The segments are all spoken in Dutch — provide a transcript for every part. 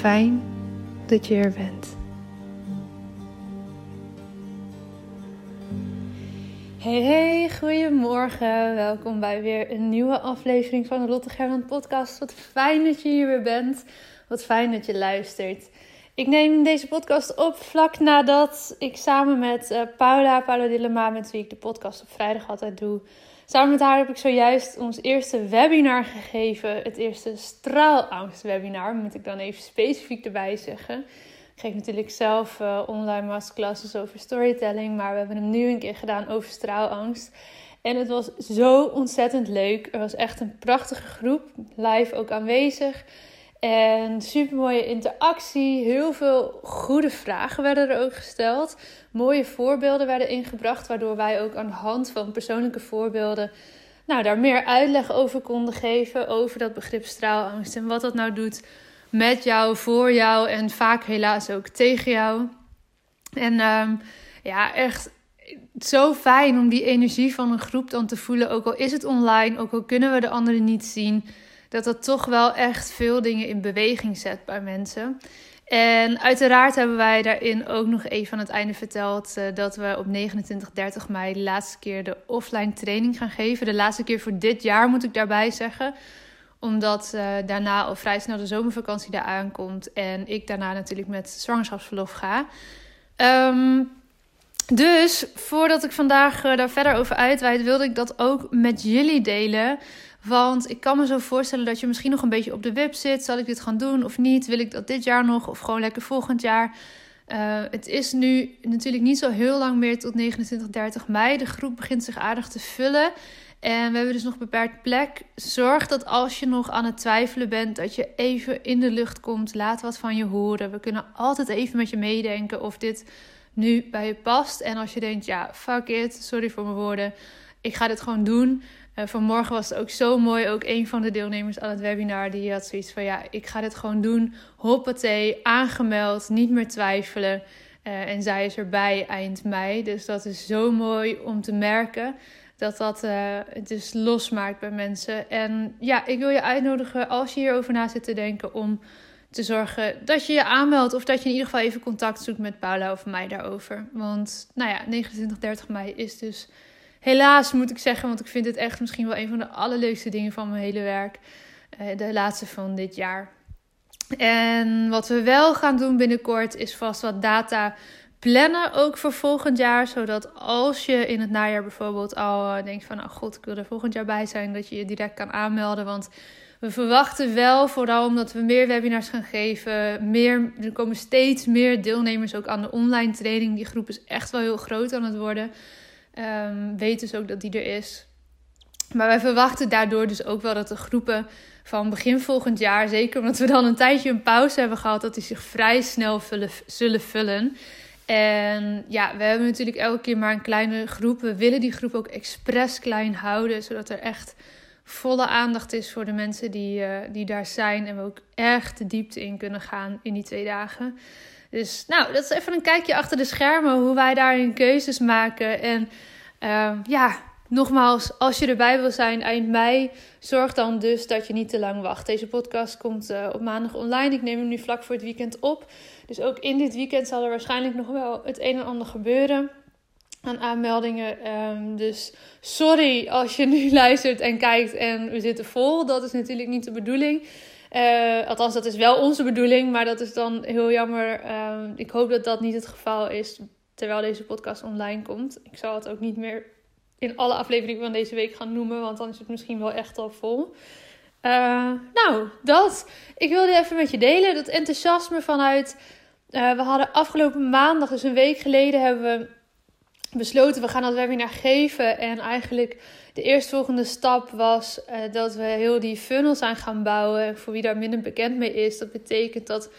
Fijn dat je er bent. Hey, hey, goedemorgen. Welkom bij weer een nieuwe aflevering van de Lotte Gerland podcast. Wat fijn dat je hier weer bent. Wat fijn dat je luistert. Ik neem deze podcast op vlak nadat ik samen met uh, Paula, Paula Dillema, met wie ik de podcast op vrijdag altijd doe. Samen met haar heb ik zojuist ons eerste webinar gegeven. Het eerste straalangst-webinar, moet ik dan even specifiek erbij zeggen. Ik geef natuurlijk zelf uh, online masterclasses over storytelling, maar we hebben hem nu een keer gedaan over straalangst. En het was zo ontzettend leuk. Er was echt een prachtige groep, live ook aanwezig. En super mooie interactie. Heel veel goede vragen werden er ook gesteld. Mooie voorbeelden werden ingebracht, waardoor wij ook aan de hand van persoonlijke voorbeelden nou, daar meer uitleg over konden geven. Over dat begrip straalangst en wat dat nou doet met jou, voor jou en vaak helaas ook tegen jou. En um, ja, echt zo fijn om die energie van een groep dan te voelen. Ook al is het online, ook al kunnen we de anderen niet zien dat dat toch wel echt veel dingen in beweging zet bij mensen. En uiteraard hebben wij daarin ook nog even aan het einde verteld uh, dat we op 29, 30 mei de laatste keer de offline training gaan geven. De laatste keer voor dit jaar moet ik daarbij zeggen. Omdat uh, daarna al vrij snel de zomervakantie daar aankomt. En ik daarna natuurlijk met zwangerschapsverlof ga. Um, dus voordat ik vandaag uh, daar verder over uitweid, wilde ik dat ook met jullie delen. Want ik kan me zo voorstellen dat je misschien nog een beetje op de web zit. Zal ik dit gaan doen of niet? Wil ik dat dit jaar nog of gewoon lekker volgend jaar? Uh, het is nu natuurlijk niet zo heel lang meer tot 29, 30 mei. De groep begint zich aardig te vullen. En we hebben dus nog beperkt plek. Zorg dat als je nog aan het twijfelen bent, dat je even in de lucht komt. Laat wat van je horen. We kunnen altijd even met je meedenken of dit nu bij je past. En als je denkt, ja, fuck it, sorry voor mijn woorden. Ik ga dit gewoon doen. Uh, vanmorgen was het ook zo mooi. Ook een van de deelnemers aan het webinar. Die had zoiets van: ja, ik ga dit gewoon doen. Hoppatee, aangemeld, niet meer twijfelen. Uh, en zij is erbij eind mei. Dus dat is zo mooi om te merken. Dat dat uh, het dus losmaakt bij mensen. En ja, ik wil je uitnodigen als je hierover na zit te denken om te zorgen dat je je aanmeldt of dat je in ieder geval even contact zoekt met Paula of mij daarover. Want nou ja, 29, 30 mei is dus helaas moet ik zeggen, want ik vind het echt misschien wel een van de allerleukste dingen van mijn hele werk. Uh, de laatste van dit jaar. En wat we wel gaan doen binnenkort is vast wat data plannen ook voor volgend jaar. Zodat als je in het najaar bijvoorbeeld al uh, denkt van... nou god, ik wil er volgend jaar bij zijn, dat je je direct kan aanmelden. Want we verwachten wel, vooral omdat we meer webinars gaan geven. Meer, er komen steeds meer deelnemers ook aan de online training. Die groep is echt wel heel groot aan het worden. Um, weet dus ook dat die er is. Maar wij verwachten daardoor dus ook wel dat de groepen van begin volgend jaar, zeker omdat we dan een tijdje een pauze hebben gehad, dat die zich vrij snel vullen, zullen vullen. En ja, we hebben natuurlijk elke keer maar een kleine groep. We willen die groep ook expres klein houden, zodat er echt volle aandacht is voor de mensen die, uh, die daar zijn. En we ook echt de diepte in kunnen gaan in die twee dagen. Dus nou, dat is even een kijkje achter de schermen, hoe wij daarin keuzes maken. En uh, ja, nogmaals, als je erbij wil zijn eind mei, zorg dan dus dat je niet te lang wacht. Deze podcast komt uh, op maandag online. Ik neem hem nu vlak voor het weekend op. Dus ook in dit weekend zal er waarschijnlijk nog wel het een en ander gebeuren aan aanmeldingen. Um, dus sorry als je nu luistert en kijkt en we zitten vol. Dat is natuurlijk niet de bedoeling. Uh, althans, dat is wel onze bedoeling, maar dat is dan heel jammer. Uh, ik hoop dat dat niet het geval is terwijl deze podcast online komt. Ik zal het ook niet meer in alle afleveringen van deze week gaan noemen, want dan is het misschien wel echt al vol. Uh, nou, dat. Ik wilde even met je delen. Dat enthousiasme vanuit. Uh, we hadden afgelopen maandag, dus een week geleden, hebben we besloten, we gaan dat webinar geven. En eigenlijk de eerstvolgende stap was uh, dat we heel die funnels aan gaan bouwen. Voor wie daar minder bekend mee is, dat betekent dat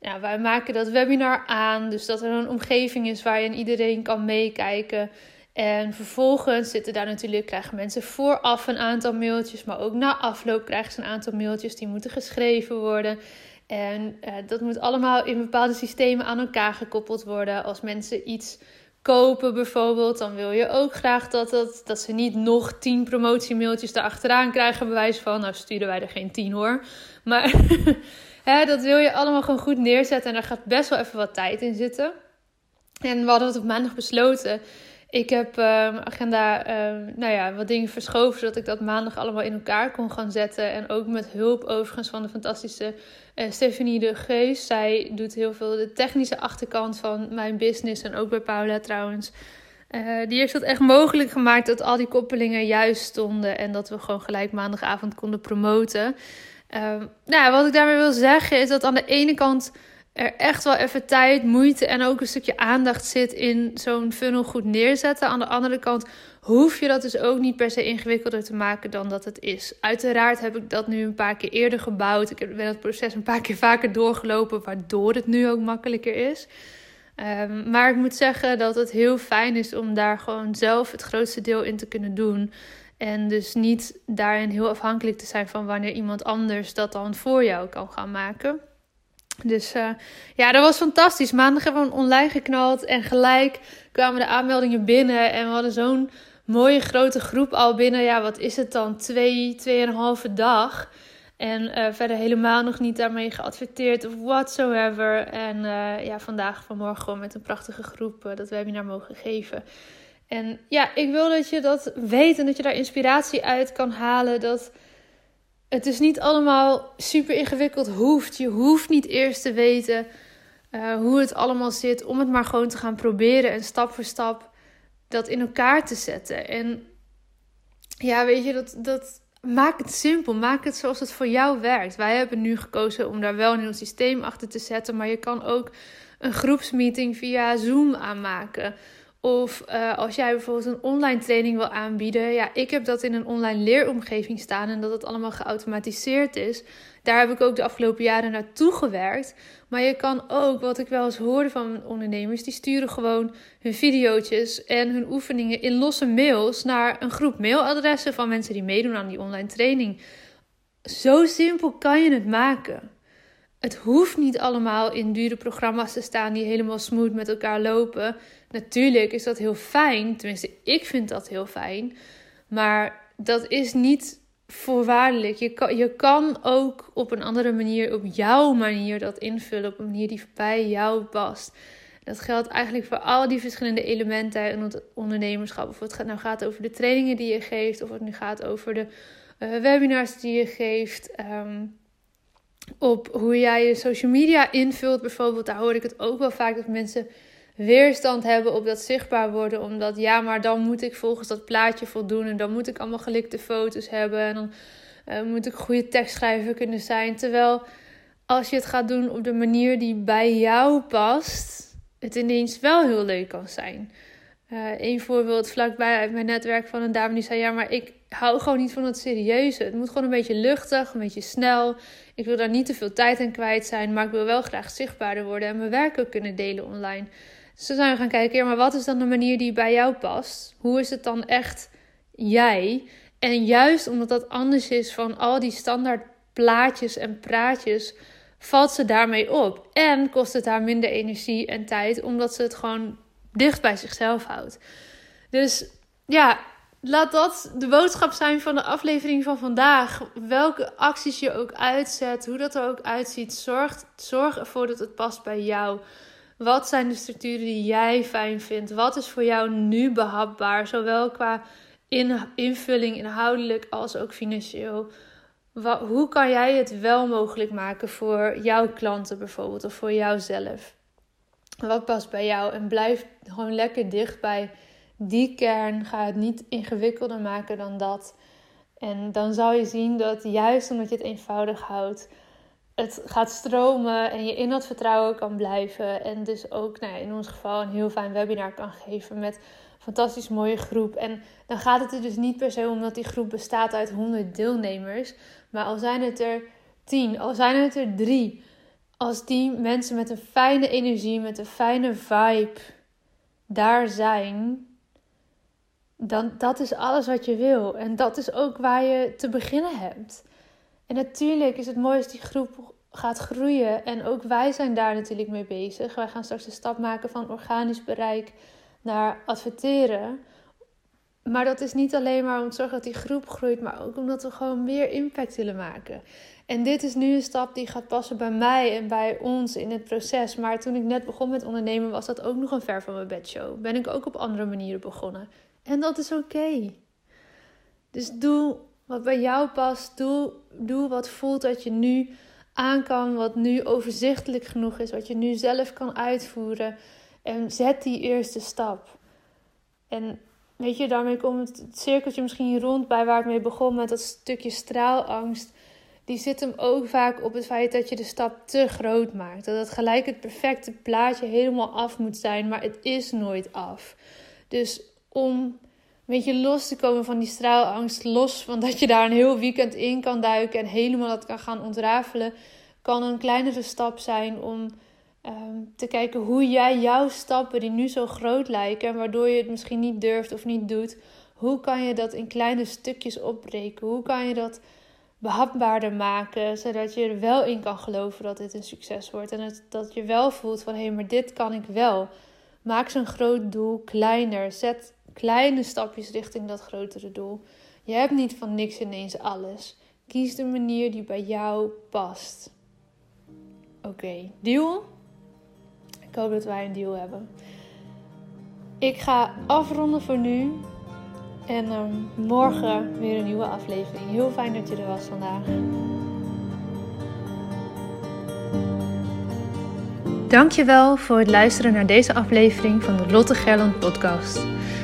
ja, wij maken dat webinar aan. Dus dat er een omgeving is waarin iedereen kan meekijken. En vervolgens zitten daar natuurlijk, krijgen mensen vooraf een aantal mailtjes, maar ook na afloop krijgen ze een aantal mailtjes die moeten geschreven worden. En uh, dat moet allemaal in bepaalde systemen aan elkaar gekoppeld worden. Als mensen iets kopen bijvoorbeeld, dan wil je ook graag dat, dat, dat ze niet nog tien promotiemailtjes erachteraan krijgen. Bewijs van, nou sturen wij er geen tien hoor. Maar hè, dat wil je allemaal gewoon goed neerzetten en daar gaat best wel even wat tijd in zitten. En we hadden het op maandag besloten. Ik heb uh, agenda, uh, nou ja, wat dingen verschoven, zodat ik dat maandag allemaal in elkaar kon gaan zetten. En ook met hulp overigens van de fantastische uh, Stephanie de Geus. Zij doet heel veel de technische achterkant van mijn business en ook bij Paula trouwens. Uh, die heeft het echt mogelijk gemaakt dat al die koppelingen juist stonden en dat we gewoon gelijk maandagavond konden promoten. Uh, nou, wat ik daarmee wil zeggen is dat aan de ene kant er echt wel even tijd, moeite en ook een stukje aandacht zit in zo'n funnel goed neerzetten. Aan de andere kant hoef je dat dus ook niet per se ingewikkelder te maken dan dat het is. Uiteraard heb ik dat nu een paar keer eerder gebouwd. Ik ben het proces een paar keer vaker doorgelopen, waardoor het nu ook makkelijker is. Um, maar ik moet zeggen dat het heel fijn is om daar gewoon zelf het grootste deel in te kunnen doen. En dus niet daarin heel afhankelijk te zijn van wanneer iemand anders dat dan voor jou kan gaan maken. Dus uh, ja, dat was fantastisch. Maandag hebben we online geknald en gelijk kwamen de aanmeldingen binnen. En we hadden zo'n mooie grote groep al binnen. Ja, wat is het dan? Twee, tweeënhalve dag. En uh, verder helemaal nog niet daarmee geadverteerd of whatsoever. En uh, ja, vandaag, vanmorgen gewoon met een prachtige groep dat webinar mogen geven. En ja, ik wil dat je dat weet en dat je daar inspiratie uit kan halen. Dat het is niet allemaal super ingewikkeld hoeft. Je hoeft niet eerst te weten uh, hoe het allemaal zit. Om het maar gewoon te gaan proberen en stap voor stap dat in elkaar te zetten. En ja, weet je, dat, dat, maak het simpel. Maak het zoals het voor jou werkt. Wij hebben nu gekozen om daar wel een nieuw systeem achter te zetten. Maar je kan ook een groepsmeeting via Zoom aanmaken. Of uh, als jij bijvoorbeeld een online training wil aanbieden. Ja, ik heb dat in een online leeromgeving staan en dat het allemaal geautomatiseerd is. Daar heb ik ook de afgelopen jaren naartoe gewerkt. Maar je kan ook, wat ik wel eens hoorde van ondernemers, die sturen gewoon hun video's en hun oefeningen in losse mails naar een groep mailadressen van mensen die meedoen aan die online training. Zo simpel kan je het maken. Het hoeft niet allemaal in dure programma's te staan die helemaal smooth met elkaar lopen. Natuurlijk is dat heel fijn, tenminste, ik vind dat heel fijn. Maar dat is niet voorwaardelijk. Je kan, je kan ook op een andere manier, op jouw manier, dat invullen. Op een manier die bij jou past. Dat geldt eigenlijk voor al die verschillende elementen in het ondernemerschap. Of het nou gaat over de trainingen die je geeft, of het nu gaat over de uh, webinars die je geeft. Ehm, op hoe jij je social media invult, bijvoorbeeld. Daar hoor ik het ook wel vaak dat mensen weerstand hebben op dat zichtbaar worden. Omdat ja, maar dan moet ik volgens dat plaatje voldoen. En dan moet ik allemaal gelikte foto's hebben. En dan uh, moet ik goede tekstschrijver kunnen zijn. Terwijl als je het gaat doen op de manier die bij jou past, het ineens wel heel leuk kan zijn. Uh, een voorbeeld vlakbij uit mijn netwerk van een dame die zei: Ja, maar ik hou gewoon niet van het serieuze. Het moet gewoon een beetje luchtig, een beetje snel. Ik wil daar niet te veel tijd aan kwijt zijn, maar ik wil wel graag zichtbaarder worden en mijn werk ook kunnen delen online. Dan zijn we gaan kijken: maar wat is dan de manier die bij jou past? Hoe is het dan echt jij? En juist omdat dat anders is van al die standaard plaatjes en praatjes, valt ze daarmee op. En kost het haar minder energie en tijd, omdat ze het gewoon dicht bij zichzelf houdt. Dus ja, laat dat de boodschap zijn van de aflevering van vandaag. Welke acties je ook uitzet, hoe dat er ook uitziet, zorg, zorg ervoor dat het past bij jou. Wat zijn de structuren die jij fijn vindt? Wat is voor jou nu behapbaar, zowel qua invulling inhoudelijk als ook financieel? hoe kan jij het wel mogelijk maken voor jouw klanten bijvoorbeeld of voor jouzelf? Wat past bij jou? En blijf gewoon lekker dicht bij die kern. Ga het niet ingewikkelder maken dan dat. En dan zal je zien dat juist omdat je het eenvoudig houdt, het gaat stromen en je in dat vertrouwen kan blijven. En dus ook nou in ons geval een heel fijn webinar kan geven met een fantastisch mooie groep. En dan gaat het er dus niet per se om dat die groep bestaat uit 100 deelnemers. Maar al zijn het er 10, al zijn het er 3 als die mensen met een fijne energie, met een fijne vibe daar zijn, dan dat is alles wat je wil. En dat is ook waar je te beginnen hebt. En natuurlijk is het mooi als die groep gaat groeien. En ook wij zijn daar natuurlijk mee bezig. Wij gaan straks de stap maken van organisch bereik naar adverteren. Maar dat is niet alleen maar om te zorgen dat die groep groeit, maar ook omdat we gewoon meer impact willen maken. En dit is nu een stap die gaat passen bij mij en bij ons in het proces. Maar toen ik net begon met ondernemen, was dat ook nog een ver van mijn bedshow. Ben ik ook op andere manieren begonnen. En dat is oké. Dus doe wat bij jou past. Doe, doe wat voelt dat je nu aan kan. Wat nu overzichtelijk genoeg is. Wat je nu zelf kan uitvoeren. En zet die eerste stap. En weet je, daarmee komt het cirkeltje misschien rond bij waar ik mee begon. Met dat stukje straalangst die zit hem ook vaak op het feit dat je de stap te groot maakt. Dat het gelijk het perfecte plaatje helemaal af moet zijn, maar het is nooit af. Dus om beetje los te komen van die straalangst, los van dat je daar een heel weekend in kan duiken en helemaal dat kan gaan ontrafelen, kan een kleinere stap zijn om ehm, te kijken hoe jij jouw stappen die nu zo groot lijken, waardoor je het misschien niet durft of niet doet, hoe kan je dat in kleine stukjes opbreken? Hoe kan je dat behapbaarder maken, zodat je er wel in kan geloven dat dit een succes wordt. En dat je wel voelt van hé, hey, maar dit kan ik wel. Maak zo'n groot doel kleiner. Zet kleine stapjes richting dat grotere doel. Je hebt niet van niks ineens alles. Kies de manier die bij jou past. Oké, deal? Ik hoop dat wij een deal hebben. Ik ga afronden voor nu. En um, morgen weer een nieuwe aflevering. Heel fijn dat je er was vandaag. Dankjewel voor het luisteren naar deze aflevering van de Lotte Gerland podcast.